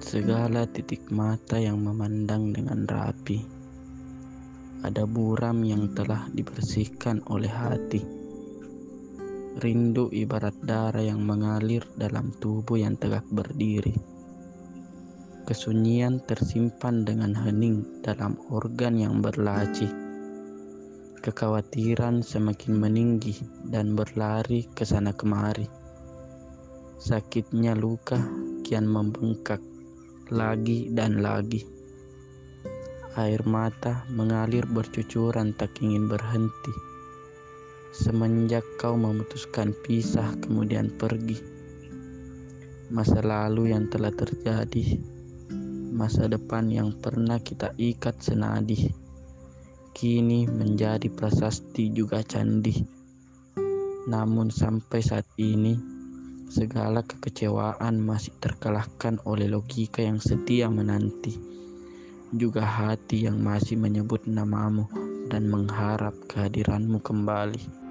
segala titik mata yang memandang dengan rapi. Ada buram yang telah dibersihkan oleh hati. Rindu ibarat darah yang mengalir dalam tubuh yang tegak berdiri. Kesunyian tersimpan dengan hening dalam organ yang berlaci. Kekhawatiran semakin meninggi dan berlari ke sana kemari. Sakitnya luka kian membengkak lagi dan lagi. Air mata mengalir bercucuran tak ingin berhenti. Semenjak kau memutuskan pisah kemudian pergi. Masa lalu yang telah terjadi, masa depan yang pernah kita ikat senadi, kini menjadi prasasti juga candi. Namun sampai saat ini, Segala kekecewaan masih terkalahkan oleh logika yang setia menanti, juga hati yang masih menyebut namamu dan mengharap kehadiranmu kembali.